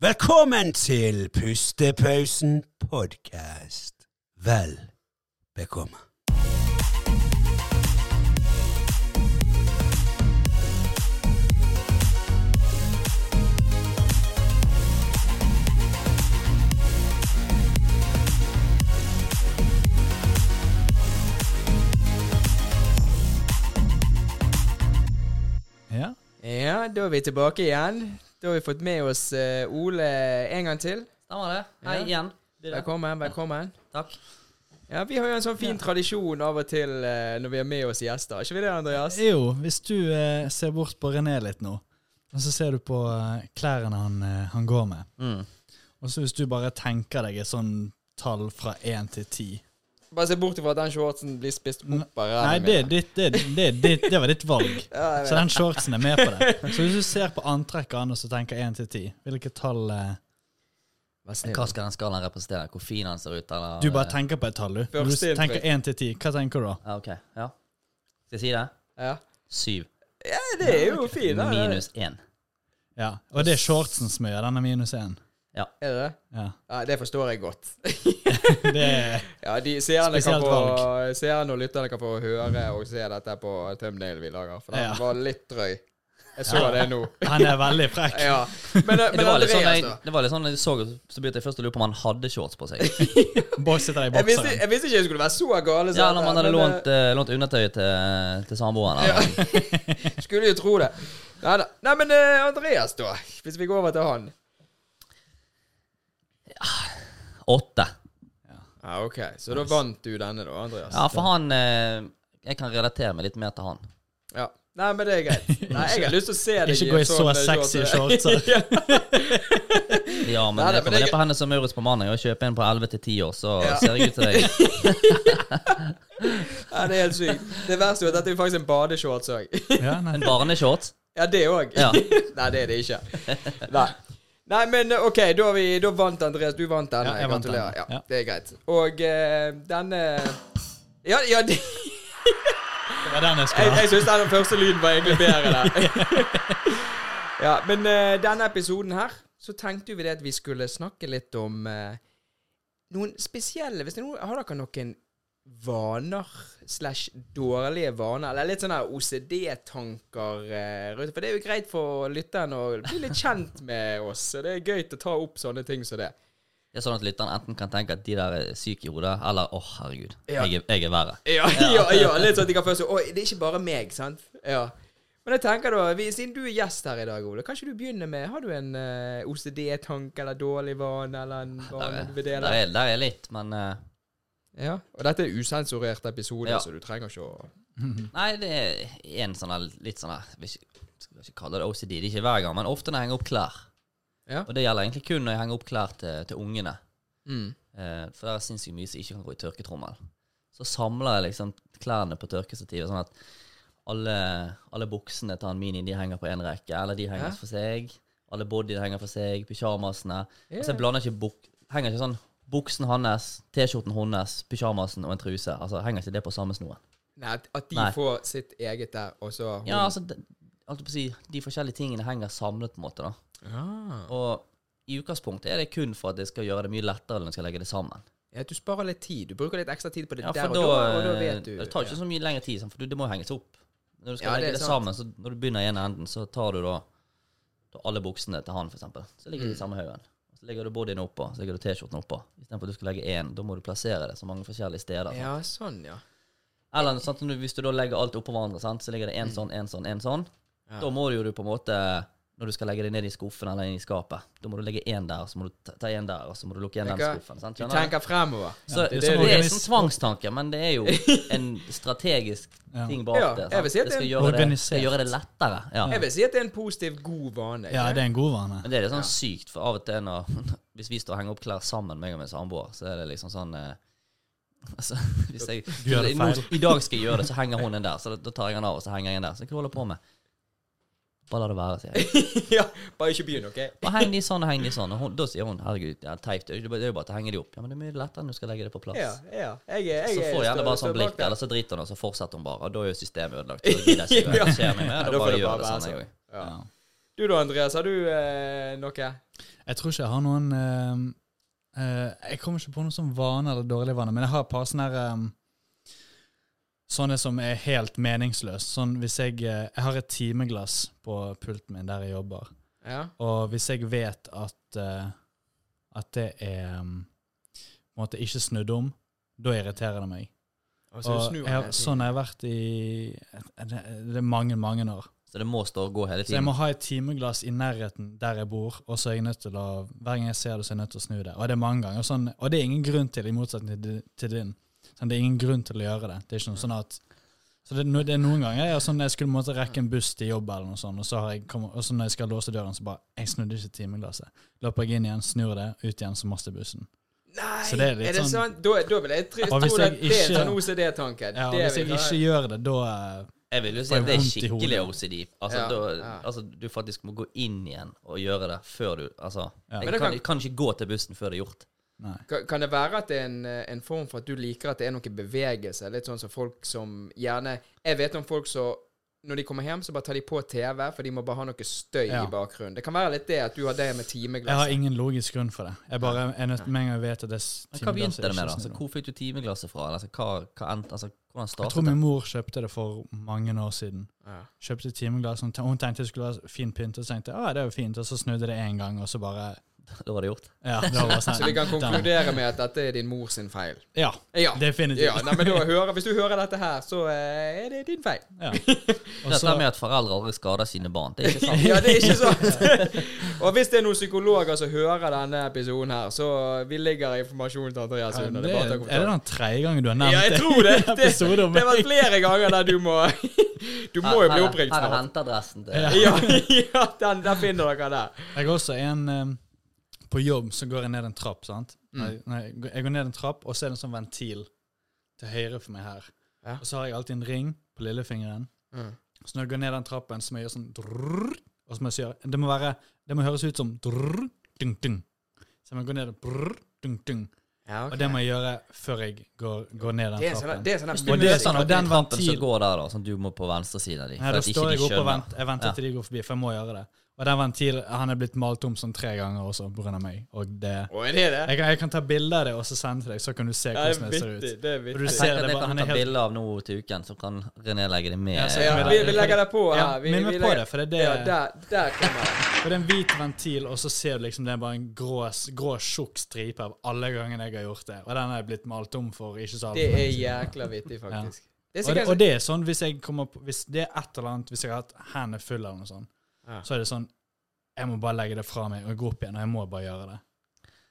Velkommen til Pustepausen podkast. Vel bekomme. Ja. Ja, da er vi tilbake igjen. Da har vi fått med oss eh, Ole en gang til. Stemmer det. Hei Ja. igjen. Velkommen, velkommen. Takk. Ja, Vi har jo en sånn fin tradisjon av og til eh, når vi har med oss gjester. Er ikke vi det, Andreas? Jo, hvis du eh, ser bort på René litt nå, og så ser du på eh, klærne han, han går med, Mm. og så hvis du bare tenker deg et sånn tall fra én til ti Bare se bort ifra at den shortsen blir spist opp av Nei, det, er ditt- det, det, det, det var ditt valg. Ja, Så den shortsen er med på det. Så hvis du ser på antrekket hans og tenker én til ti, hvilket tall eh, Hva skal den skalaen representere? Hvor fin han ser ut? Eller? Du bare tenker på et tall, du. Når du tenker én til ti, hva tenker du da? Ja, ok. Ja. Skal jeg si det? Ja. Syv. ja, det er jo fint. da. Minus én. Ja, Og det er shortsen som gjør denne minus én. Er det det? Ja. Ja, det forstår jeg godt. Det er Ja, de seerne kan Spesielt få Seerne og lytterne kan få høre og se dette på thumbnail vi lager, for den Ja. var litt drøy. Jeg så det nå. Han er veldig frekk. Ja. Men, men Det var sånn Andreas, jeg, da? det var litt sånn jeg så, så begynte jeg først å lure på om han hadde shorts på seg. Bosset der i Jeg visste, jeg visste ikke jeg skulle være så gal. Ja, når man hadde men, lånt, uh, lånt undertøyet til, til samboeren. eh, Skulle jo tro det. Nei. Nei, men eh, Andreas, da. Hvis vi går over til han. Åtte. Ja, OK. Så da vant du denne, da, Andreas. Ja, for han eh, Jeg kan relatere meg litt mer til han. Ja. Nei, men det er greit. Nei, Jeg har lyst til å se deg Ikke gå i så sexy shorts. shortser. ja. Men Nei, jeg kommer det- ned på henne som Maurits på mandag og kjøper en på 11 til 10 år, så Ja. ser jeg ut til deg. ja, det er helt sykt. Det verste er jo at dette er jo faktisk en badeshorts òg. Ja, nei. En barneshorts. Ja, det òg. Ja. Nei, det er det ikke. Nei. Nei, men eh, OK, da, vi, da vant Andreas. Du vant denne. Ja, jeg vant Gratulerer. denne. Ja, Ja. Det er greit. Og uh, denne Ja, ja det, Det var den jeg jeg, skulle ha. jeg syns den første lyden var egentlig bedre der. ja, men uh, denne episoden her, så tenkte vi det at vi skulle snakke litt om uh, noen spesielle Hvis det er noen, Har dere noen vaner slash dårlige vaner, eller litt sånne OCD-tanker eh, rundt For det er jo greit for lytteren å bli litt kjent med oss, og det er gøy å ta opp sånne ting som det. Det er sånn at lytteren enten kan tenke at de der er syke i hodet, eller åh, herregud, Ja. jeg, er, jeg er verre. Ja, ja, ja, litt sånn at de kan føle seg Å, det er ikke bare meg, sant? Ja. Men jeg tenker da, vi, siden du er gjest her i dag, Ole, kan ikke du begynne med Har du en uh, OCD-tanke eller dårlig vane, eller en vane du vil der er, der er litt, men eh, Ja. Og dette er usensurert episode, Ja. så du trenger ikke å Nei, det er en sånn litt sånn der jeg Skal ikke kalle det OCD, det er ikke hver gang, men ofte når jeg henger opp klær. Ja. Og det gjelder egentlig kun når jeg henger opp klær til, til ungene. mm. Eh, for det er sinnssykt mye som ikke kan gå i tørketrommel. Så samler jeg liksom klærne på tørkestativet, sånn at alle, alle buksene til han Mini de henger på én rekke, eller de henger Hæ? for seg. Alle bodyene henger for seg, pyjamasene. Yeah. Altså jeg blander ikke buk Henger ikke sånn buksen hans, T-skjorten hans, pyjamasen og en truse. Altså Henger ikke det på samme snoen? Nei, at, de Nei. får sitt eget der, og så hun Ja, altså på å si, De forskjellige tingene henger samlet, på en måte. da ah. Og i utgangspunktet er det kun for at det skal gjøre det mye lettere når en skal legge det sammen. Ja, du sparer litt tid. Du bruker litt ekstra tid på det Ja, der og da, og da vet du Det tar ikke så mye lengre tid, for det må henges opp. Når du skal Ja, legge det det sammen, så når du begynner i ene enden, så tar du da, da alle buksene til han, eksempel. Så ligger de i samme haugen. Og Så legger du bodyen oppå, så legger du T-skjorten oppå. Istedenfor at du skal legge én, da må du plassere det så mange forskjellige steder. sant. Ja, sånn, ja. Eller sant, hvis du da legger alt oppå hverandre, sant, så ligger det én sånn, én sånn, én sånn. Ja. Da må du jo på en måte når du skal legge det ned i skuffen eller inn i skapet, da må du legge én der, så må du ta- én der, og så må du lukke igjen den skuffen. Sant? Du Skjønner du? tenker fremover. Så Ja, det, det er er, som organis- en tvangstanke, men det er jo en strategisk ting bak Ja, det. jeg vil si at det skal er gjøre det, skal gjøre det lettere. Ja. Jeg vil si at det er en positiv, god vane. Ja, det er en god vane. Men det er litt sånn sykt, for av og til når Hvis vi står og henger opp klær sammen, meg og min samboer, så er det liksom sånn eh, Altså, hvis jeg det. I dag skal jeg gjøre det, så henger hun den der. Så da, tar jeg den av, og så henger jeg den der. Så hva holder jeg på med? Bare la det være, sier jeg. ja, bare ikke begynn, OK? Bare heng de sånn og heng de sånn. Og hun, da sier hun herregud, det er teit. Det er jo bare å henge de opp. Ja, men det er mye lettere når du skal legge det på plass. Ja, ja. Jeg, jeg, Så får hun gjerne bare sånn bak blikk, eller så driter hun, og så fortsetter hun bare. Og da er jo systemet ødelagt. Da gidder jeg ikke å Ja. engasjere meg mer. Ja, Da bare det gjør det sånn, jeg òg. Ja. Du da, Andreas, har du eh, noe? Jeg tror ikke jeg har noen eh, eh, Jeg kommer ikke på noen sånn vane eller dårlig vaner, men jeg har et par sånne her eh, Sånne som er helt meningsløse. Sånn hvis jeg eh, Jeg har et timeglass på pulten min der jeg jobber, Ja. og hvis jeg vet at eh, At det er um, på en måte ikke snudd om, da irriterer det meg. Og Og jeg, sånn har jeg vært i det, det er mange, mange år. Så det må stå og gå hele tiden? Så jeg må ha et timeglass i nærheten der jeg bor, og så er jeg nødt til å hver gang jeg ser det, så er jeg nødt til å snu det. Og det er mange ganger. Sånn, og det er ingen grunn til, i motsetning til, til din. Sånn, det er ingen grunn til å gjøre det. Det er ikke noe sånn at så det, er no- det er noen ganger jeg, sånn, jeg skulle måtte rekke en buss til jobb, eller noe sånt, og så, har jeg kommet, og så når jeg skal låse døren, så bare Jeg snudde ikke timeglasset. Løper jeg inn igjen, snur det, ut igjen, så mister bussen. Nei, Så det er litt det sånn- sånn? Da, da vil jeg tro, at det er ikke- sånn OCD-tanken. Ja, Det hvis jeg ikke ikke gjør det, da eh, Jeg vil jo si at det er skikkelig. OCD. Altså, Ja, da, ja. altså, du faktisk må gå inn igjen og gjøre det før du Altså, Ja. Jeg kan, kan- kan ikke gå til bussen før det er gjort. Nei. Kan, kan det være at det er en, eh, en form for at du liker at det er noe bevegelse? Litt sånn som folk som gjerne Jeg vet om folk som når de kommer hjem, så bare tar de på TV, for de må bare ha noe støy Ja. i bakgrunnen. Det kan være litt det at du har det med Jeg har ingen logisk grunn for det. Jeg bare er nødt med en gang jeg vet at det er Men hva begynte det med, da? Altså, hvor fikk du timeglasset fra? Altså, hva, hva endte, altså, hvordan Jeg tror min mor kjøpte det for mange år siden. Ja. Kjøpte timeglass. Hun hun tenkte det skulle være fin pynt, og så tenkte jeg ah, det er jo fint, og så snudde det én gang, og så bare Da var det gjort. Ja, det var sånn. Så vi kan konkludere med at dette er din mor sin feil. Ja, Ja. definitivt. ja nei, men da hører, Hvis du hører dette her, så eh, er det din feil. Ja. Også, Dette med at foreldre aldri skader sine barn, det er ikke sant. Ja, det er ikke sant. og hvis det er noen psykologer som hører denne episoden her, så vi ligger informasjonen til Andreas under. det, Det er er det den tredje gangen du har nevnt Ja, jeg tror det. Det, det har vært flere ganger der du må Du må jo bli oppringt Her er henteadressen til Ja. Ja, ja den, der finner dere der. Jeg har også en eh, På jobb så går jeg ned en trapp, sant. Mm. Nei, jeg går ned en trapp, og så er det en sånn ventil til høyre for meg her. Ja. Og så har jeg alltid en ring på lillefingeren. Mm. Så når jeg går ned den trappen, så må jeg gjøre sånn drrr, og så må jeg si Det må være Det må høres ut som drrr, dung, dung. Så jeg må gå ned brrr, dung, dung. Ja, okay. Og det må jeg gjøre før jeg går, går ned den sånn, trappen. det er sånn Og det er sånn noen at den ventil- går der, da, sånn du må på venstre side av de. Nei, da står jeg oppe og venter, jeg venter Ja. til de går forbi, for jeg må gjøre det. Og den ventilen han er blitt malt om sånn tre ganger også av meg. Og det og er det det? jeg kan, jeg kan ta bilde av det og så sende til deg, så kan du se hvordan det er ser ut. Det er vittig. Jeg tenker at jeg kan ta helt- bilde av noe til uken, så kan René legge det med. Ja, så- Ja, vi, vi legger det på Ja, vi, Vi, vi på det, for det er det Ja, der, der kommer det. For det er en hvit ventil, og så ser du liksom det er bare en grå, grå tjukk stripe av alle gangene jeg har gjort det. Og den er blitt malt om for ikke så altfor Det er jækla vittig, faktisk. Det er Og det, og det er sånn hvis jeg kommer på Hvis det er et eller annet Hvis jeg har hatt hendene fulle av noe sånt, Ja. så er det sånn Jeg må bare legge det fra meg og gå opp igjen, og jeg må bare gjøre det.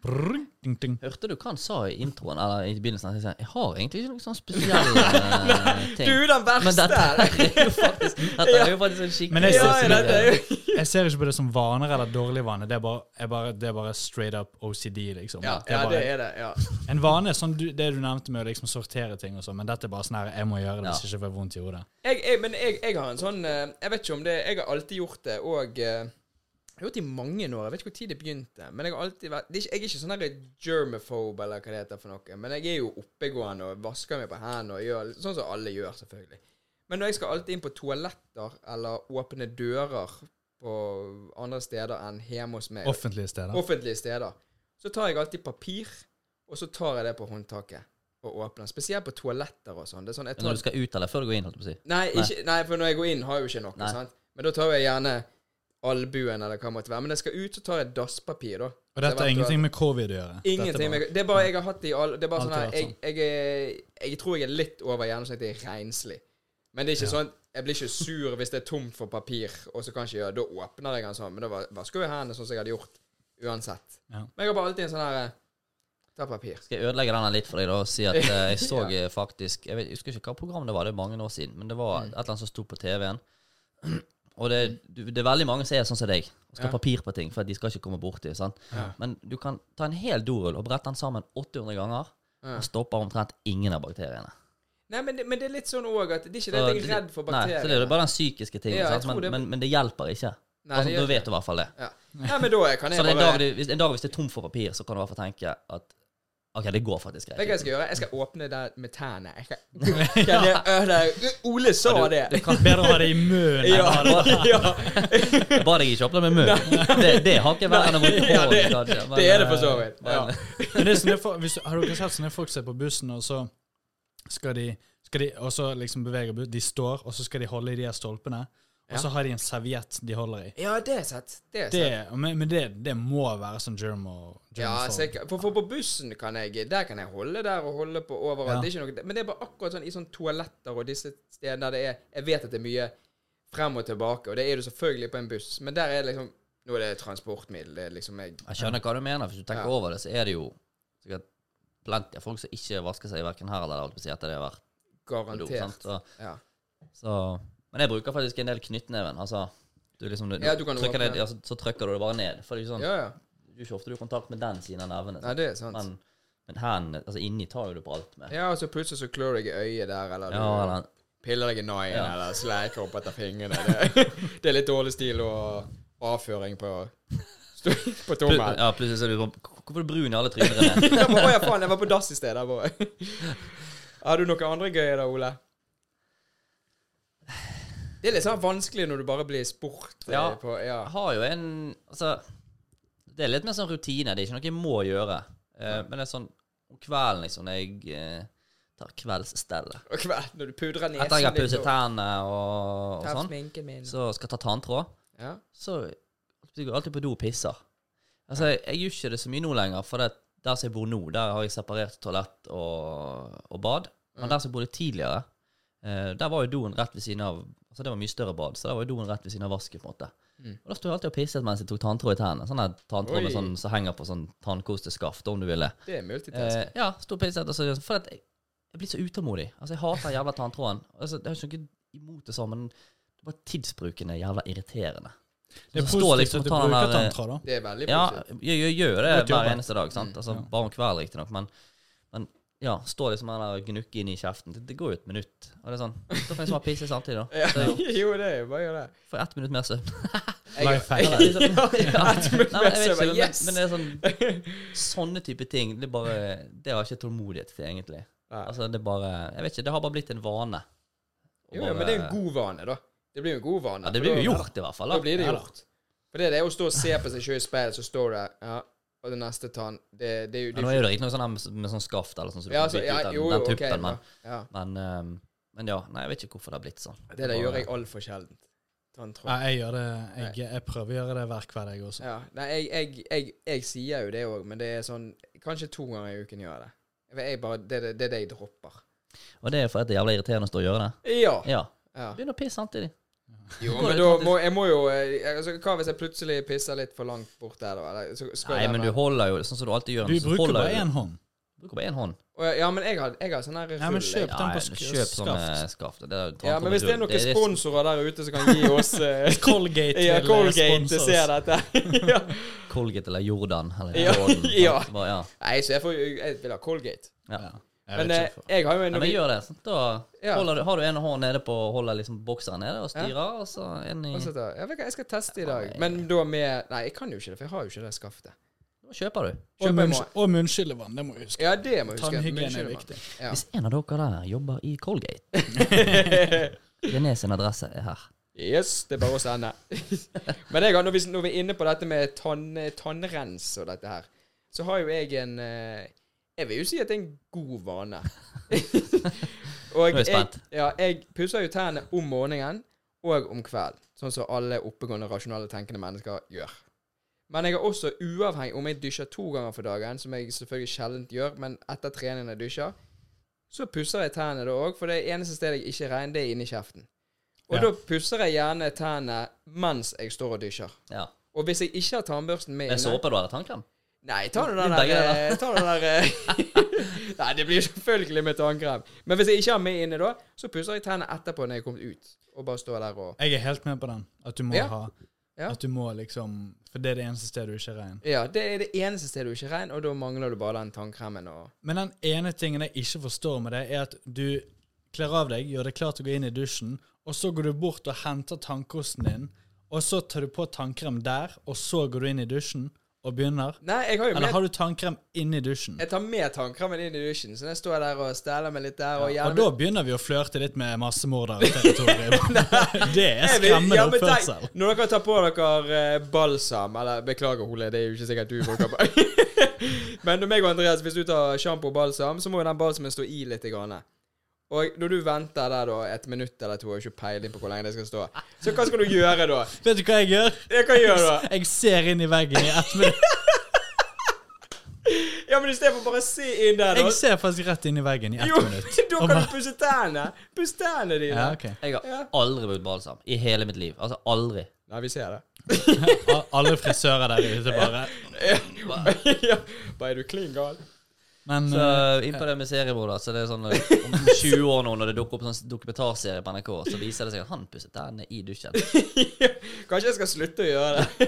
Brrr, ding, ding. Hørte du hva han sa i introen, eller i begynnelsen? Jeg, sa, Jeg har egentlig ikke noen sånn spesielle uh, ting. Du, er den Men verste dette her! er jo faktisk Dette er jo faktisk en skikkelig Men jeg ser, ja, det- dette er Jeg ser ikke på det som vaner eller dårlige vaner. Det er bare, jeg bare, det er bare straight up OCD, liksom. Ja, det er ja, det er det. ja En vane er sånn du, det du nevnte med å liksom sortere ting og sånn, men dette er bare sånn her Jeg må gjøre det hvis Ja. jeg ikke får vondt i hodet. jeg, jeg, Men jeg, jeg har en sånn eh, Jeg vet ikke om det Jeg har alltid gjort det, og eh, Jeg har gjort det i mange år. Jeg vet ikke tid det begynte. Men jeg har alltid vært det er ikke, Jeg er ikke sånn der germaphobe, eller hva det heter for noe. Men jeg er jo oppegående og vasker meg på hendene og gjør sånn som alle gjør, selvfølgelig. Men når jeg skal alltid inn på toaletter eller åpne dører på andre steder enn hjemme hos meg, Offentlige steder. offentlige steder, så tar jeg alltid papir, og så tar jeg det på håndtaket og åpner. Spesielt på toaletter og sånn. Det er sånn jeg Når du skal ut eller før du går inn, holdt på å si. Nei, ikke, nei, for når jeg går inn, har jeg jo ikke noe. Sant? Men da tar jeg gjerne albuen, eller hva det måtte være. Men jeg skal ut, så tar jeg dasspapir, da. Og dette har ingenting med covid å gjøre. Dette Ingenting bare- med Det er bare jeg har hatt det i all Det er bare sånn her jeg, jeg, sånn. jeg, er- jeg tror jeg er litt over gjennomsnittet renslig. Men det er ikke Ja. sånn Jeg blir ikke sur hvis det er tomt for papir, og så kan jeg ikke gjøre Da åpner jeg den sånn, men da va- vasker jeg hendene sånn som jeg hadde gjort uansett. Ja. Men jeg har bare alltid en sånn her eh, Ta papir. Skal jeg ødelegge denne litt for deg da og si at eh, jeg så ja. faktisk Jeg, vet, jeg husker ikke hva program det var, det er mange år siden, men det var Mm. et eller annet som sto på TV-en. Og det, det er veldig mange som er sånn som deg, og skal Ja. papir på ting, for at de skal ikke komme borti. sant? Ja. Men du kan ta en hel dorull og brette den sammen 800 ganger, Ja. og stopper omtrent ingen av bakteriene. Nei, men det, men det er litt sånn òg at det er ikke det at jeg er redd for Nei, så det er bare den psykiske tingen, Ja, Men, det- men, men det hjelper ikke. Nei, altså, da vet du i hvert fall det. Ja. Nei, men da kan jeg så bare... en, dag, hvis, en dag hvis det er tomt for papir, så kan du i hvert fall tenke at OK, det går faktisk greit. du hva jeg skal gjøre? Jeg skal åpne det med tærne. Ole kan jeg, øh, det- Du kan! Bedre ha det i munnen. enn ha det Ja, ja. Bare jeg ikke åpner med munnen. Det, det har ikke vært enn å bruke Ja, det- kanskje. men, det er det for så eh, vidt. men- Ja. Men det er sånne, hvis, du- har dere sett sånne folk som er på bussen, og så skal de, skal de og så liksom beveger De står, og så skal de holde i de her stolpene. Og så har de en serviett de holder i. ja, det er sett. Det. Det, men men det, det må være sånn germ Ja, for- så jeg, for, for på bussen kan jeg Der kan jeg holde der og holde på overalt. Ja. Det er ikke noe, men det er bare akkurat sånn i sånn toaletter og disse stedene der det er Jeg vet at det er mye frem og tilbake, og det er du selvfølgelig på en buss, men der er det liksom Nå er det transportmiddel. Det er liksom jeg Jeg skjønner hva du mener. Hvis du tenker Ja. over det, så er det jo sikkert plenty av folk som ikke vasker seg verken her eller der, holdt på å si, etter det har vært på do. garantert Sant? Så, Ja. så, men jeg bruker faktisk en del knyttneven. Altså, du liksom, du, Ja, du kan trykker det, ja, så, trykker du det bare ned. For det er jo sånn, ja, ja. du er ikke ofte du har kontakt med den siden av nevene. Nei, det er sant. Men, men hendene altså inni tar jo du på alt med. Ja, og så plutselig så klør deg i øyet der, eller du Ja, eller, piller deg i naien, Ja. eller sleiker opp etter fingrene. Det, det er litt dårlig stil og avføring på på tommelen. ja, plutselig så er du sånn Hvorfor er du brun i alle trynene? Å ja, faen, jeg var på dass i sted. bare. Har du noe andre gøy da, Ole? Det er litt sånn vanskelig når du bare blir spurt. eh, Ja. På, ja. Jeg har jo en Altså, det er litt mer sånn rutine. Det er ikke noe jeg må gjøre. Eh, men det er sånn om kvelden, liksom, når jeg eh, tar kveldsstellet Og kveld, når du pudrer nesen Etter jeg har pusset tennene og, og tar sånn, sminken min. så skal jeg ta tanntråd, Ja. så jeg går alltid på do og pisser. Altså, jeg, jeg gjør ikke det så mye nå lenger, for det, der som jeg bor nå, der har jeg separert toalett og, og bad. Men der som jeg bodde tidligere, eh, der var jo doen rett ved siden av Altså Det var mye større bad, så det var jo doen rett ved siden av vasken. på en måte Mm. Og Da sto jeg alltid og pisset mens jeg tok tanntråd i tennene. Sånn tanntråd med sånn, som henger på sånn tannkosteskaft, om du ville. Det er multitask. Eh, ja, sto og pisset. Og så, for at jeg, jeg blir så utålmodig. Altså Jeg hater den jævla tanntråden. Altså, jeg har ikke noe imot det sånn, men det bare tidsbruken er jævla irriterende. Det er positivt liksom at du bruker eh, tanntråd, da. det er veldig Ja, positivt. jeg, jeg gjør det hver eneste dag. sant? Mm, Altså ja. Bare om kvelden, riktignok. Men ja, står liksom den der gnukker inn i kjeften. Det, det går jo et minutt. Og det er sånn, Da får jeg smake pisse samtidig, da. Så ja. jo, det er jo bare gjør det. får ett minutt mer søvn. Liksom, Ja, ett minutt mer vet søvn, ikke, men, men det er sånn Sånne type ting, det er bare Det har jeg ikke tålmodighet til, egentlig. Nei. Altså, det er bare Jeg vet ikke, det har bare blitt en vane. Jo, Jo, ja, men det er en god vane, da. Det blir jo en god vane. Ja, det blir jo da- gjort, i hvert fall. Da Da. blir det gjort. For det er det å stå og se på seg sjøl i speilet, så står det ja, og det neste tann det, det er jo Ja, nå er jo det riktignok sånn her med, med sånn skaft eller sånn, så du ja, kan altså, bytte ja, ut den, jo, den tuppen, okay, men, ja. men, um, men ja. Nei, jeg vet ikke hvorfor det har blitt sånn. Det der gjør jeg altfor sjelden. Tanntråd. Ja, jeg gjør det jeg, jeg prøver å gjøre det hver kveld, jeg også. Ja. Nei, jeg, jeg, jeg, jeg sier jo det òg, men det er sånn Kanskje to ganger i uken gjør jeg det. Bare, det, det, det er det jeg dropper. Og det er for at det er jævla irriterende å stå og gjøre det. Ja. Ja. ja. Begynn å pisse samtidig. Jo, men da må jeg må jo eh, altså, Hva hvis jeg plutselig pisser litt for langt bort der, da? Eller, så skal Nei, men du holder jo sånn som du alltid gjør. Du bruker bare du- én hånd. Bruker bare én hånd. Ja, men jeg har, jeg har sånn her rull. Ja, men kjøp den på sk- kjøp sånne skaft. skaft. Det er, Ja, men hvis det er noen det- det- sponsorer der ute som kan gi oss eh, Colgate Ja, Colgate sponse oss. ser dette. ja. Colgate eller Jordan eller Ja, Jordan. ja. Bare, ja. Nei, så jeg, får, jeg vil ha Colgate. ja. Ja. Jeg Men vet eh, jeg har jo en Ja, men gjør det. Sant? Da Ja. holder du, har du en hånd nede på holder liksom bokseren nede og styrer, og så en i Hva? Jeg, vet jeg skal teste i dag. Men da med Nei, jeg kan jo ikke det, for jeg har jo ikke det skaftet. Da kjøper du. Og, Kjøper jeg munns og munnskyllevann, det må du huske. Ja, det må jeg huske. Tannhygiene er viktig. Ja. Hvis en av dere der jobber i Colgate René sin adresse er her. Yes, det er bare å sende. Men jeg har, når, vi, når vi er inne på dette med tann, tannrens og dette her, så har jo jeg en eh, Jeg vil jo si at det er en god vane. og jeg spent. ja, jeg pusser jo tennene om morgenen og om kvelden. Sånn som alle oppegående, rasjonale, tenkende mennesker gjør. Men jeg er også uavhengig om jeg dusjer to ganger for dagen, som jeg selvfølgelig sjelden gjør, men etter trening jeg dusjer, så pusser jeg tennene da òg, for det eneste stedet jeg ikke er rein, det er inni kjeften. Og Ja. da pusser jeg gjerne tennene mens jeg står og dusjer. Ja. Og hvis jeg ikke har tannbørsten med inne såpe du har, tannkrem? Nei, ta nå den der, eh, ta den der eh, Nei, det blir selvfølgelig med tannkrem. Men hvis jeg ikke har med inne da, så pusser jeg tennene etterpå når jeg kommer ut. Og bare står der og Jeg er helt med på den. At du må Ja. ha Ja. At du må liksom For det er det eneste stedet du ikke er rein. Ja, det er det eneste stedet du ikke er rein, og da mangler du bare den tannkremen og Men den ene tingen jeg ikke forstår med det, er at du kler av deg, gjør deg klar til å gå inn i dusjen, og så går du bort og henter tannkosten din, og så tar du på tannkrem der, og så går du inn i dusjen, og begynner? Nei, jeg har jo Eller med har du tannkrem inni dusjen? Jeg tar med tannkremen inn i dusjen, så jeg står der og steller meg litt der. Og, Og da begynner vi å flørte litt med massemorderterritorium. det er skremmende ja, oppførsel. Når dere tar på dere eh, balsam Eller beklager, Ole, det er jo ikke sikkert du bruker på. Men meg og Andreas, hvis du tar sjampo og balsam, så må jo den balsamen stå i litt. Grann. Og når du venter der da et minutt eller to, og ikke peiling på hvor lenge det skal stå, så hva skal du gjøre da? Vet du hva jeg gjør? Jeg, Hva gjør da? Jeg ser inn i veggen i ett minutt. Ja, men istedenfor bare å se inn der, da. Jeg ser faktisk rett inn i veggen i ett Jo, minutt. da kan du pusse tærne. Pusse tærne dine. Ja, okay. Jeg har Ja. aldri brukt balsam i hele mitt liv. Altså aldri. Nei, vi ser det. Alle frisører der ute bare ja. Bare er du klin gal? Men Så eh, innpå det med seriemorder, så det er sånn eh, Om 20 år nå, når det dukker opp sånn dokumentarserie på NRK, så viser det seg at han pusset tennene i dusjen. Kanskje jeg skal slutte å gjøre det.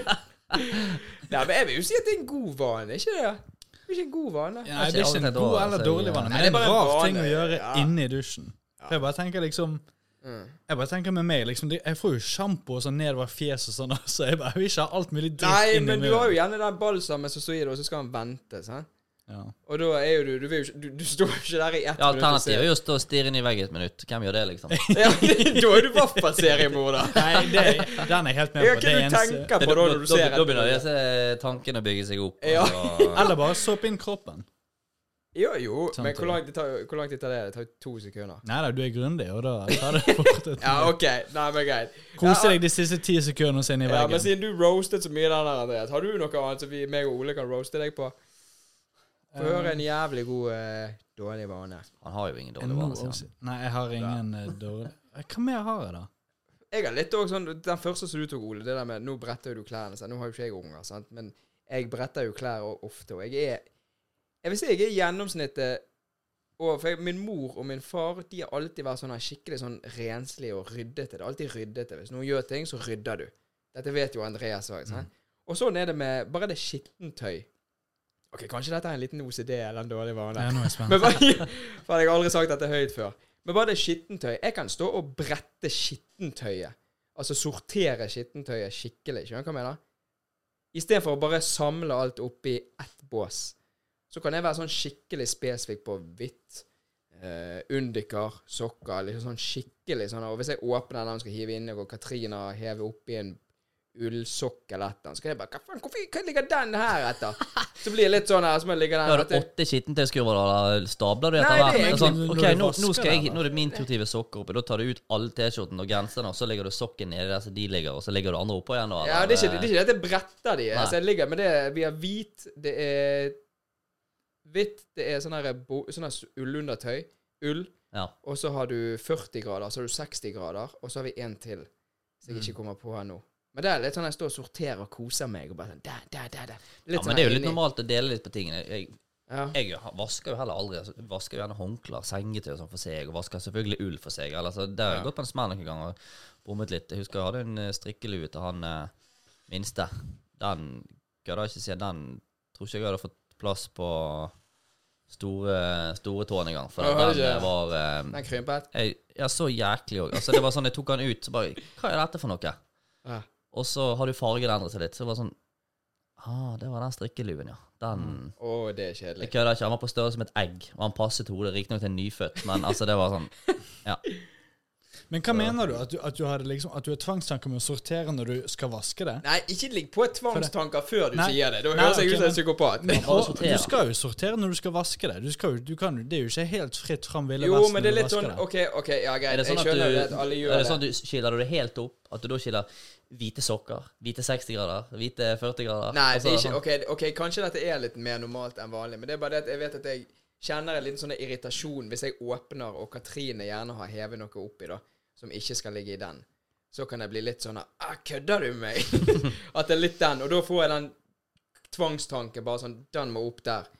Nei, men jeg vil jo si at det er en god vane, ikke det? Det er ikke en god vane. ja, Det er ikke en god eller dårlig vane, men det er en rar ting å gjøre ja. inne i dusjen. For Jeg bare tenker liksom Mm. Jeg bare tenker med meg liksom Jeg får jo sjampo og sånn nedover fjeset og sånn, så jeg bare jeg vil ikke ha alt mulig dritt Nei, inn Nei, men du har jo gjerne den balsamen som står i det, og så skal han vente. sant? Ja. Og da er jo du Du, vil jo ikke, du, du står jo ikke der i ett Ja, minutt Alternativet er jo å stå og stirre inn i veggen et minutt. Hvem gjør det, liksom? Ja, da er du i hvert fall seriemorder. Nei, det, den er jeg helt med på. på. kan Det du eneste tenke på da når du ser da begynner disse tankene å bygge seg opp. Ja. og- Eller bare såpe inn kroppen. Jo, jo, Sant men hvor det. lang, tid tar, hvor lang tid tar det? Det tar jo to sekunder. Nei da, du er grundig, og da tar det fort et Ja. OK. Nei, men greit. Kose deg de siste ti sekundene så inn i Ja, men siden du roastet så mye den der, Andreas, har du noe annet som vi, meg og Ole kan roaste deg på? Få høre en jævlig god eh, dårlig vane. Han har jo ingen Eh, dårlig vane, sier han. Nei, jeg har ingen eh, dårlig Eh, Hva mer har jeg, da? Jeg har litt også sånn Den første som du tok, Ole, det der med Nå bretter jo du klærne. Så nå har jo ikke jeg unger, sant, men jeg bretter jo klær o- ofte, og jeg er Jeg vil si jeg er gjennomsnittet og for jeg, Min mor og min far De har alltid vært sånn her skikkelig sånn renslige og ryddete. Det er alltid ryddete. Hvis noen gjør ting, så rydder du. Dette vet jo Andreas òg. Mm. Og sånn er det med bare det skittentøy. Ok, Kanskje dette er en liten OCD eller en dårlig vane. Ja, nå er jeg spent. Men bare, for jeg har aldri sagt dette høyt før. Men bare det skittentøy. Jeg kan stå og brette skittentøyet. Altså sortere skittentøyet skikkelig. Skjønner du hva jeg mener? Istedenfor å bare samle alt oppi ett bås. Så kan jeg være sånn skikkelig spesifikk på hvitt, eh, undiker, sokker. Liksom sånn skikkelig sånn. Og hvis jeg åpner den og skal hive inn og Katrina hever oppi en ullsokk eller et eller annet, så kan jeg bare Hva faen, hvorfor hva ligger den her etter? Så blir det litt sånn her, så må jeg ligge der. den har at åtte skittentøyskurver, da? Stabler du etter er hvert? Er Sånn, ok, nå, nå, skal jeg, nå er det min tur til å hive sokker oppi. Da tar du ut alle T-skjortene og genserne, og så legger du sokken nedi der så de ligger, og så legger du andre oppå igjen. Eller? Ja, det er ikke det er ikke det at jeg bretter de. Altså, jeg ligger men det Vi har hvit, det er hvitt, det er sånn her sånn her ullundertøy. Ull. Ja. Og så har du 40 grader, så har du 60 grader, og så har vi én til. Som jeg Mm. ikke kommer på her nå. Men det er litt sånn jeg står og sorterer og koser meg. Og bare sånn, der, der, der, der. ja, Litt sånn men det er jo litt inni. normalt å dele litt på tingene. Jeg, Ja. jeg vasker jo heller aldri. Altså, vasker jo gjerne håndklær, sengetøy og sånn for seg, og vasker selvfølgelig ull for seg. Eller, så der har jeg Ja. gått på en smell noen ganger og bommet litt. Jeg husker jeg hadde en eh, strikkelue til han eh, minste. Den Kødder ikke si den tror ikke jeg hadde fått plass på store, store tåen engang. For oh, den, eh, var um, Den krympet. jeg, Ja, så jæklig òg. Altså, det var sånn, jeg tok den ut, så bare Hva er dette for noe? Ja. Og så har du fargen endret seg litt. Så det var sånn Ah, det var den strikkeluen, ja. Den Å, det er kjedelig. Jeg kødder ikke. Han var på størrelse som et egg, og han passet hodet riktignok til en nyfødt, men altså, det var sånn Men hva mener du? At du, at du, har, liksom, at du har tvangstanker med å sortere når du skal vaske det? Nei, ikke ligg på tvangstanker før du Nei. sier det. Da høres jeg ut som en psykopat. Men, Og du skal jo sortere når du skal vaske det. Du skal du kan, det er jo ikke helt fritt fram Ville Jo, Vesten men det er når du vasker sånn det. OK, ok, ja, greit. Er det sånn jeg at du, skjønner det at alle er gjør det sånn det. at du skiller det helt opp? At du da skiller hvite sokker, hvite 60 grader, hvite 40 grader? Nei, Altså, det er ikke, sånn- ok, ok, kanskje dette er litt mer normalt enn vanlig, men det er bare det at jeg vet at jeg kjenner en liten sånn irritasjon hvis jeg åpner, og Katrine gjerne har hevet noe oppi, da, som ikke skal ligge i den. Så kan jeg bli litt sånn ah, Kødder du med meg? at det er litt den. Og da får jeg den tvangstanken bare sånn Den må opp der.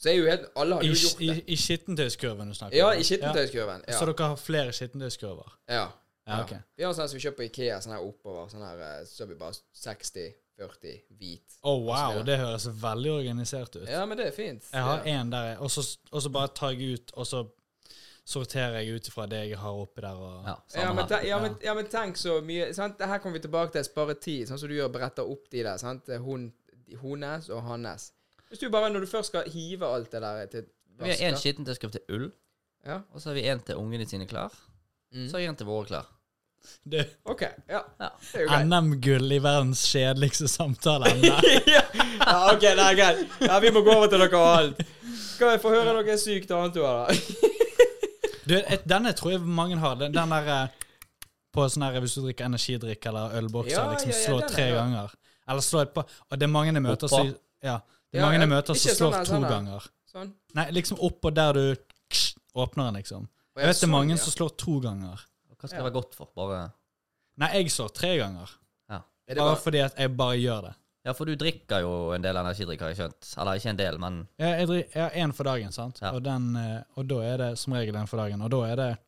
Så er jo helt Alle har jo gjort det. i skittentøyskurven du snakker om? Ja, i skittentøyskurven. Ja. Ja. Så dere har flere skittentøyskurver? ja. Ja, ok. Vi har sånn som vi kjøper på Ikea, sånn her oppover. Sånn her, eh, så er vi bare 60, 40, hvit. Å, wow, det høres veldig organisert ut. Ja, men det er fint. Jeg har ja. én der, og så, og så bare tar jeg ut, og så sorterer jeg ut ifra det jeg har oppi der. Og, Ja, Ja men, ten, ja, men, ja, men tenk så mye sant? Her kommer vi tilbake til spare tid, sånn som du gjør, bretter opp de der. Sant? Hun, hennes og hans. Hvis du bare, når du først skal hive alt det der til Vi har én vasker skittentøyskrift til ull, Ja. og så har vi én til ungene sine klær. Mm. Så har jeg en til våre klær. Det OK. Ja. Ja. NM-gull i verdens kjedeligste samtaleemne. ja. OK, det er greit. Ja, vi må gå over til noe annet. Skal jeg få høre noe sykt annet du har, da? Du, et, denne tror jeg mange har. Den, den der eh, på sånn her hvis du drikker energidrikk eller ølbokser, Ja, liksom ja, ja, slå tre ganger. Eller slå et par Og det er mange jeg møter som Ja. Det er Ja, mange ja, jeg møter som slår sånn to sånn ganger. Sånn. Nei, liksom oppå der du ksh, åpner den, liksom. Jeg vet det er sånn, mange ja. som slår to ganger. Hva skal Ja. det være godt for? Bare Nei, jeg så tre ganger. Er det Bare bare, fordi at jeg bare gjør det. Ja, for du drikker jo en del energidrikk, har jeg skjønt. Eller ikke en del, men Ja, jeg, drik, jeg har én for dagen, sant? Ja. Og, den, eh, og da er det som regel en for dagen. Og da er det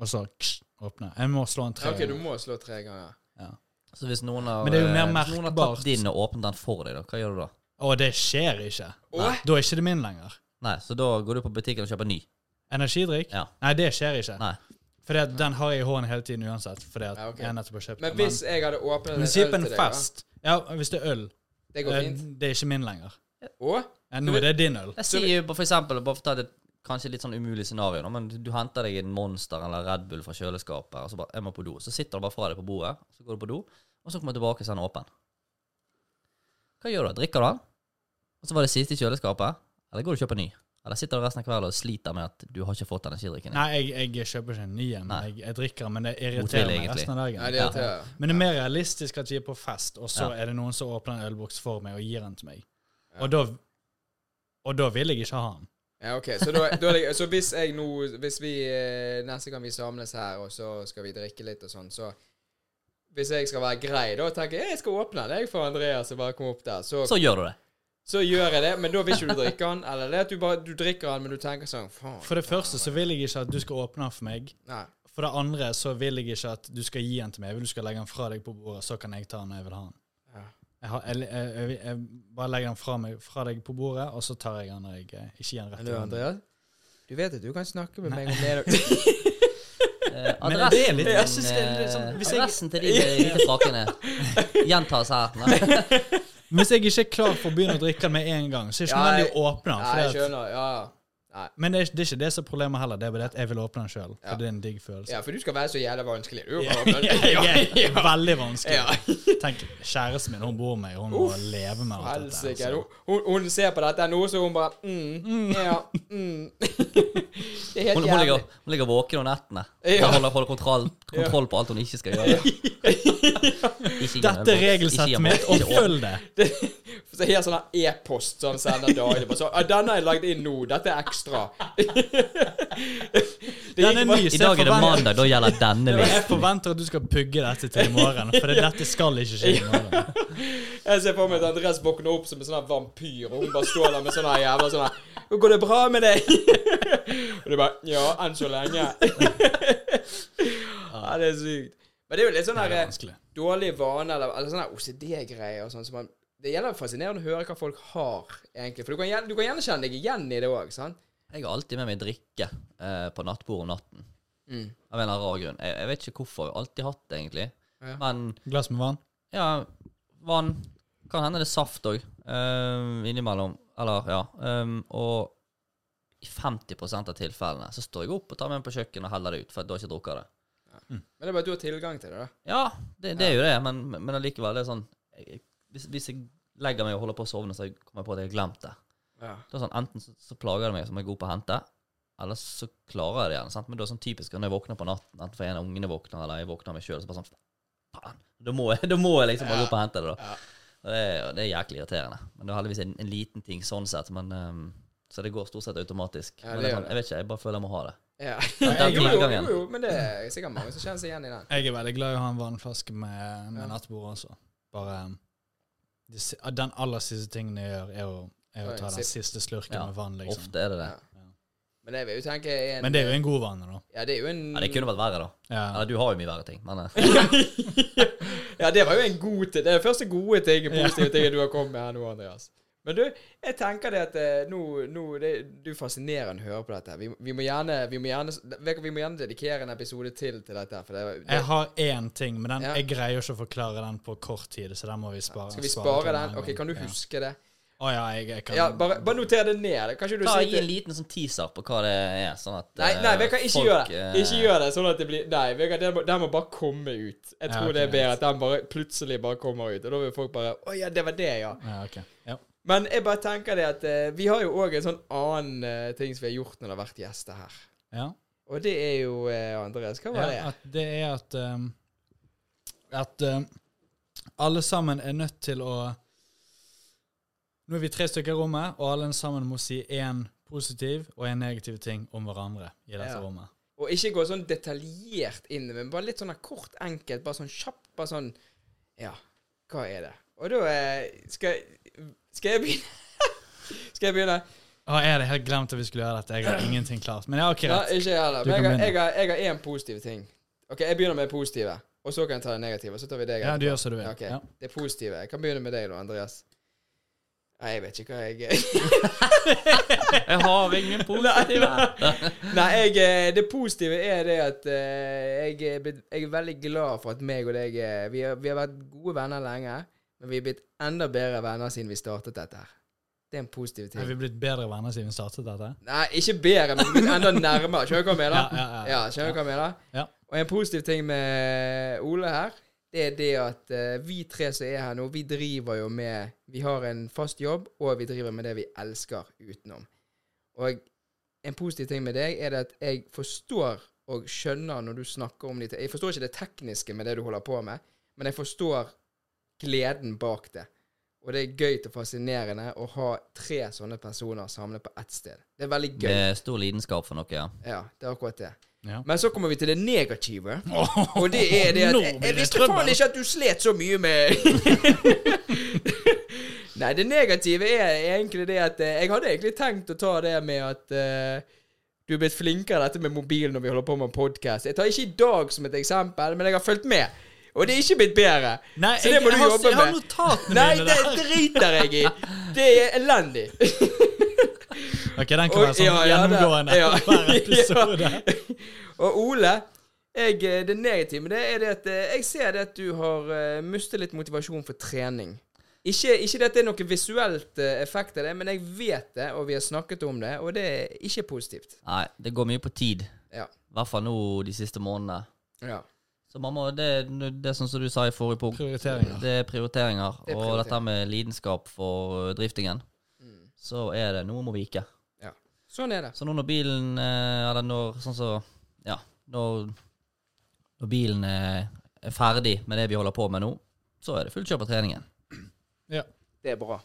Og så åpner åpne. Jeg må slå en tre Ja, OK, du må slå tre ganger. Ja. Så hvis noen har, Men det er jo mer merkbart. hvis noen har tatt din og åpnet den for deg, da, hva gjør du da? Å, det skjer ikke. Åh? Da er ikke det min lenger. Nei, så da går du på butikken og kjøper ny? Energidrikk? Ja. Nei, det skjer ikke. Nei. Fordi det, den har jeg i hånden hele tiden uansett. Fordi at Ja, okay. jeg nettopp har kjøpt Men hvis jeg hadde åpnet en øl til deg, da? fest Ja, hvis det er øl. Det går eh, fint. Det er ikke min lenger. Å? Ja, nå er det din øl. Jeg sier jo for eksempel, bare for å ta et kanskje litt sånn umulig scenario, da, men du henter deg en Monster eller Red Bull fra kjøleskapet, og så bare, jeg må på do. Så sitter du bare fra deg på bordet, så går du på do, og så kommer du tilbake, så er den åpen. Hva gjør du? da? Drikker du den? Og så var det siste i kjøleskapet? Eller går du og kjøper ny? Eller sitter du resten av kvelden og sliter med at du har ikke fått energidrikken? Nei, jeg, jeg kjøper ikke en ny en. Jeg, jeg drikker den, men det irriterer meg resten av dagen. Nei, det Ja. Men det er mer realistisk at vi er på fest, og så Ja. er det noen som åpner en ølboks for meg og gir den til meg. Ja. Og, da, og da vil jeg ikke ha den. Ja, ok. Så, da, da så hvis jeg nå Hvis vi eh, neste gang vi samles her, og så skal vi drikke litt og sånn, så Hvis jeg skal være grei, da tenker jeg jeg skal åpne den jeg for Andreas og bare komme opp der. Så, så. Så gjør du det. Gjør jeg det, men da vil ikke du drikke den. Eller det at du bare du drikker den, men du tenker sånn Faen. For det første så vil jeg ikke at du skal åpne den for meg. Nei. For det andre så vil jeg ikke at du skal gi den til meg. Jeg vil du skal legge den fra deg på bordet, så kan jeg ta den når jeg vil ha den. Ja. Jeg, har, jeg, jeg, jeg, jeg bare legger den fra, meg, fra deg på bordet, og så tar jeg den når jeg eh, ikke gir den rett Men du. Andreas? Du vet at du kan snakke med meg om det. Eh, Men adressen, det er litt- jeg det er litt sånn- adressen til de hvite frakkene gjentas her. Nei. Hvis jeg ikke er klar for å begynne å drikke den med en gang, så er det ikke Ja, nødvendig jeg- å åpne den. Nei, jeg. Men det er, det er ikke det som er problemet heller. Det er bare at jeg vil åpne den sjøl. Ja. For det er en digg følelse. Ja, for du skal være så jævla vanskelig. Du, Ja, jeg er veldig vanskelig. Ja. Tenk, kjæresten min hun bor med meg, hun må leve med alt dette. Helsike. Hun, hun, ser på dette nå, så hun bare mm, Ja. Mm. Det er helt Hun, hun, ligger, hun ligger våken om nettene. Ja. Bare holder, holder kontroll, kontroll på alt hun ikke skal gjøre. Ikke Dette er regelsettet mitt, og følg det! Så helt sånn e-post som sender daglig. Så, jeg 'Denne er lagd inn nå. Dette er ekstra'. Det Den er nys ny. I dag er det mandag, da gjelder denne Jeg forventer at du skal pugge dette til i morgen, for dette skal ikke skje i morgen. Jeg ser for meg at Andreas våkner opp som en sånn vampyr, og hun bare står der med sånn jævla sånn 'Går det bra med deg?' Og du bare 'Ja, enn så lenge'. ja, det er sykt. Men det er jo litt sånn Det her er eh, dårlige vaner, eller, eller sånn OCD-greier og sånn som man Det gjelder fascinerende å høre hva folk har, egentlig. For du kan, du kan gjerne kjenne deg igjen i det òg? Jeg har alltid med meg drikke eh, på nattbordet om natten. Mm. Av en eller annen rar grunn. Jeg, jeg vet ikke hvorfor. Jeg har alltid hatt det, egentlig. Ja. Men Glass med vann? ja, vann Kan hende det er saft òg. innimellom. Eller, ja. Um, og i 50 av tilfellene så står jeg opp og tar med meg på kjøkkenet og heller det ut, for da har jeg ikke drukket det. Men det er bare at du har tilgang til det, da. Ja, det, det er jo det, men, men allikevel, det er sånn jeg, hvis, hvis jeg legger meg og holder på å sovne, så kommer jeg på at jeg har glemt det. Ja. Det er sånn, Enten så, så plager det meg, som er jeg på å hente, eller så klarer jeg det igjen. sant? Men det er sånn typisk når jeg våkner på natten, enten fordi en av ungene våkner, eller jeg våkner av meg sjøl, så bare sånn Faen. Da må jeg, da må jeg liksom bare gå opp og hente det, da. Ja. Og det, er, det er jæklig irriterende. Men det er heldigvis en, en liten ting sånn sett, men um, Så det går stort sett automatisk. Ja, men sånn, jeg vet ikke, jeg bare føler jeg må ha det. Ja. den jo, jo, jo, jo, men det er sikkert mange som kjenner seg igjen i den. Jeg er veldig glad i å ha en vannflaske med, med Ja. nattbord også. Bare det Den aller siste tingen jeg gjør, er å, er å ta den siste slurken Ja, med vann, liksom. Ofte er det det. Ja. Men det vil jo tenke en Men det er jo en god vane, da. Ja, det er jo en Ja, det kunne vært verre, da. Ja. Eller du har jo mye verre ting, men eh, Ja, det var jo en god ting. Det er den første gode ting, positive tingen du har kommet med her nå, Andreas. Men du, jeg tenker det at eh, nå, nå det, Du er fascinerende å høre på dette. Vi, vi må gjerne Vi må gjerne, vi må gjerne dedikere en episode til til dette. For det, det, Jeg har én ting, men den, Ja. jeg greier ikke å forklare den på kort tid, så den må vi spare. skal vi spare, spare en den? Ok, Kan du Ja. huske det? Å ja, jeg, jeg kan Ja, Bare, bare noter det ned. Kanskje du Ta Gi en liten sånn teaser på hva det er, sånn at Nei, nei, vi kan ikke folk, gjør det. eh, Ikke gjør det sånn at det blir Nei, Vegard, den må, den må bare komme ut. Jeg Ja, tror det er bedre at den bare plutselig bare kommer ut. Og da vil folk bare Å ja, det var det, ja. Ja, ok. Ja. Men jeg bare tenker det at eh, vi har jo òg en sånn annen eh, ting som vi har gjort når det har vært gjester her. ja. Og det er jo eh, Andreas, hva var ja, det? at det er at um, At um, alle sammen er nødt til å Nå er vi tre stykker i rommet, og alle sammen må si én positiv og én negativ ting om hverandre i dette Ja. rommet. Og ikke gå sånn detaljert inn, men bare litt sånn kort, enkelt, bare sånn kjapt. Bare sånn Ja, hva er det? Og da eh, skal, skal jeg begynne? skal jeg begynne? Å, jeg hadde helt glemt at vi skulle gjøre dette. Jeg har ingenting klart. Men jeg har ikke rett. ikke jeg heller. Men jeg, har- jeg, har- én positiv ting. Ok, Jeg begynner med det positive, og så kan jeg ta det negative. Så tar vi deg. Ja, du gjør som du vil. Okay. ok. Ja. Det positive. Jeg kan begynne med deg, da, Andreas. Nei, jeg vet ikke hva jeg Jeg har ingen positive. Nei, jeg, eh, det positive er det at eh, jeg, jeg er veldig glad for at meg og deg eh, vi har, vi har vært gode venner lenge, men vi er blitt enda bedre venner siden vi startet dette her. Det er en positiv ting. Er vi blitt bedre venner siden vi startet dette? Nei, ikke bedre, men vi er blitt enda nærmere. Skjønner du hva jeg mener? Ja, ja, ja. Ja? Ja. Og en positiv ting med Ole her, det er det at uh, vi tre som er her nå, vi driver jo med Vi har en fast jobb, og vi driver med det vi elsker utenom. Og en positiv ting med deg er det at jeg forstår og skjønner når du snakker om de Jeg forstår ikke det tekniske med det du holder på med, men jeg forstår gleden bak det. Og det er gøy og fascinerende å ha tre sånne personer samlet på ett sted. Det er veldig gøy. Med stor lidenskap for noe, ja. Ja, det er akkurat det. Ja. Men så kommer vi til det negative. Og det er det at Jeg, jeg visste faen ikke at du slet så mye med Nei, det negative er egentlig det at eh, Jeg hadde egentlig tenkt å ta det med at uh, du er blitt flinkere dette med mobil når vi holder på med podkast. Jeg tar ikke i dag som et eksempel, men jeg har fulgt med. Og det er ikke blitt bedre. Nei, Så det må jeg, du jobbe jeg har med. notatene Nei, mine det der. driter jeg i. Det er elendig. Ok, den kan være sånn ja, ja, gjennomgående ja. hver episode. Og Ole, jeg, eh, det negative med det er det at eh, jeg ser det at du har uh, mistet litt motivasjon for trening. Ikke, ikke det at det er noe visuelt eh, effekt av det, men jeg vet det, og vi har snakket om det, og det er ikke positivt. Nei, det går mye på tid. Ja. I hvert fall nå de siste månedene. Ja. Så mamma, det, det er sånn som du sa i forrige punkt. Prioriteringer. Det er prioriteringer. Det er Og prioriteringer. dette med lidenskap for driftingen, Mm. så er det noe må vike. ja. Sånn er det. Så nå når bilen eh, Eller når sånn så Ja, når, når bilen er, er ferdig med det vi holder på med nå, så er det fullt kjør på treningen. Ja. Det er bra.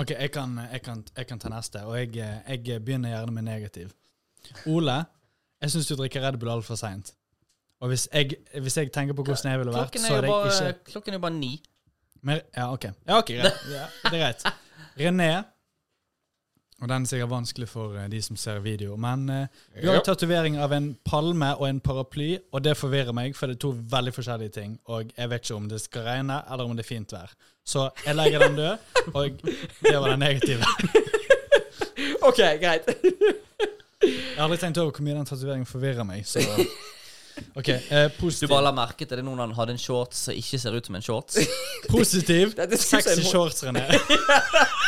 Ok, jeg kan, jeg, kan, jeg kan ta neste, og jeg, jeg begynner gjerne med negativ. Ole, jeg syns du drikker Red Bull altfor seint. Og hvis jeg, hvis jeg tenker på hvordan jeg ville vært, så er bare, ikke klokken er jo bare ni. mer, Ja, OK. Ja, ok, greit. Ja, det er greit. René Og den er sikkert vanskelig for eh, de som ser video, men uh, du har Ja. tatovering av en palme og en paraply, og det forvirrer meg, for det er to veldig forskjellige ting. Og jeg vet ikke om det skal regne, eller om det er fint vær. Så jeg legger den død, og det var den negative. OK, greit. Jeg har aldri tenkt over hvor mye den tatoveringen forvirrer meg. Så OK. Eh, Du bare la merke til det noen han hadde en shorts som ikke ser ut som en shorts. positiv. Dette synes jeg er Sexy en hot- shorts, René.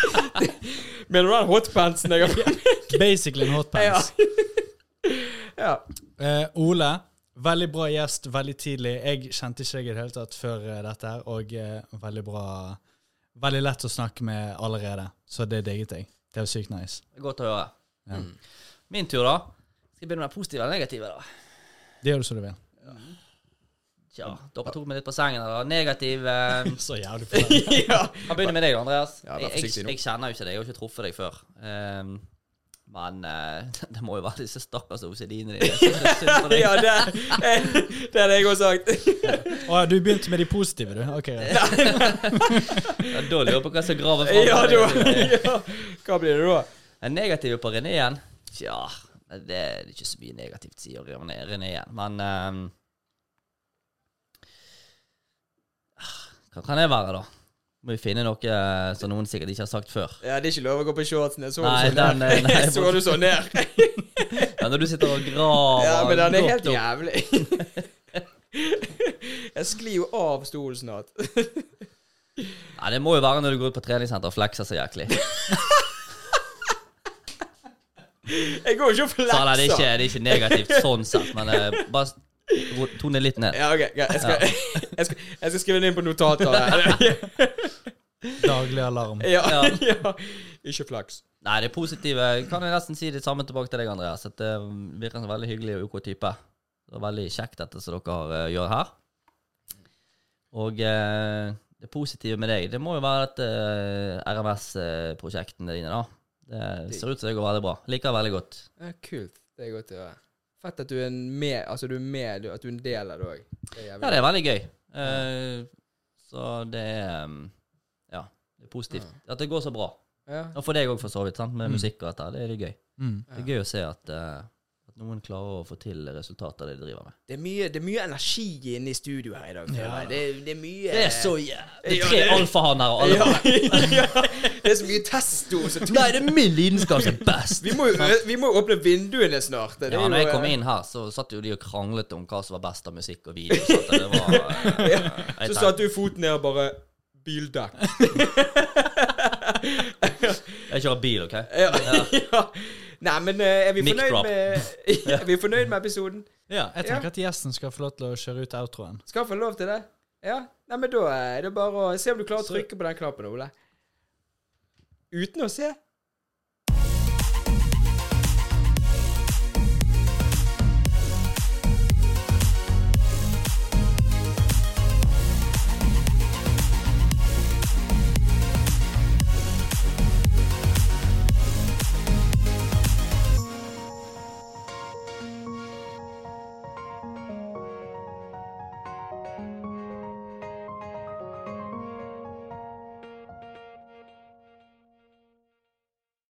Mener du den hotpantsen jeg har Basically en hotpants. Ja. Eh, Ole, veldig bra gjest veldig tidlig. Jeg kjente ikke deg i det hele tatt før eh, dette, her, og eh, veldig bra Veldig lett å snakke med allerede, så det digget jeg. Det var sykt nice. Det Godt å høre. Ja. Min tur, da. Skal jeg begynne med positive eller negative, da? Det gjør du som du vil. Tja, dere tok meg litt på sengen. Da. Negativ eh, Så jævlig fornøyd. ja. Jeg begynner med deg, Andreas. Ja, jeg, jeg, jeg kjenner jo ikke deg, jeg har ikke truffet deg før. Um, men uh, det må jo være disse stakkars OCD-ene dine. På ja, det, det hadde jeg har sagt. Å, du begynte med de positive, du? Ok, Ja. Ja, Da lurer jeg på hva som graver fram. Ja, da. Ja. Hva blir det da? En negativ på René igjen? Tja, det er ikke så mye negativt, sier René, René igjen. Men ehm, Hva kan det være, da? Må vi finne noe eh, som noen sikkert ikke har sagt før. Ja, det er ikke lov å gå på shortsene. Så Nei, du sånn den, eh, nei. Så du sånn ned? Ja, når du sitter og graver Ja, men den er helt jævlig. Jeg sklir jo av stolen snart. Nei, det må jo være når du går ut på treningssenter og flekser så jæklig. Jeg går ikke og flekser. nei, det, er ikke, det er ikke negativt sånn sett, men uh, bare tone litt ned. Ja, ok. Jeg skal, jeg, skal, jeg skal skrive det inn på notater. her. Daglig alarm. Ja, Ja. ja. Ikke flaks. Nei, det positive Kan jeg nesten si det samme tilbake til deg, Andreas. At det virker som en veldig hyggelig og OK type. Det var veldig kjekt, dette som dere eh, gjør her. Og eh, det positive med deg, det må jo være dette eh, RMS-prosjektene dine, da. Det ser ut som det går veldig bra. Liker det veldig godt. Ja, kult. Det er godt å høre. Fett at du er med, altså du er med, at du er en del av det òg. Ja, det er veldig gøy. Uh, så det er um, Ja, det er positivt. At det går så bra. Ja. Og for deg òg, for så vidt. sant? Med Mm. musikk og dette. Det er litt gøy. Mm. Det er gøy å se at, eh, at noen klarer å få til resultater det de driver med. Det, er mye, det er mye energi inne i studio her i dag. Ja. Det, er- det er mye Det er så jævlig Det Ja, er tre alfahanner og alle ja, Det er så mye testo. Så Nei, det er min lidenskap som er best! vi, må, vi må åpne vinduene snart. Ja, når jeg kom eh, inn her, så satt jo de og kranglet om hva som var best av musikk og video. Så det var eh, Så tenkte- satte du foten ned og bare Bildekk. Jeg kjører bil, OK? Ja. Ja. Nei, men eh, er vi fornøyd med Er vi fornøyd med episoden? Ja, jeg tenker at gjesten skal få lov til å kjøre ut outroen. Skal få lov til det? Ja? Nei, men da er det bare å se om du klarer å trykke på den knappen, Ole. Uten å se.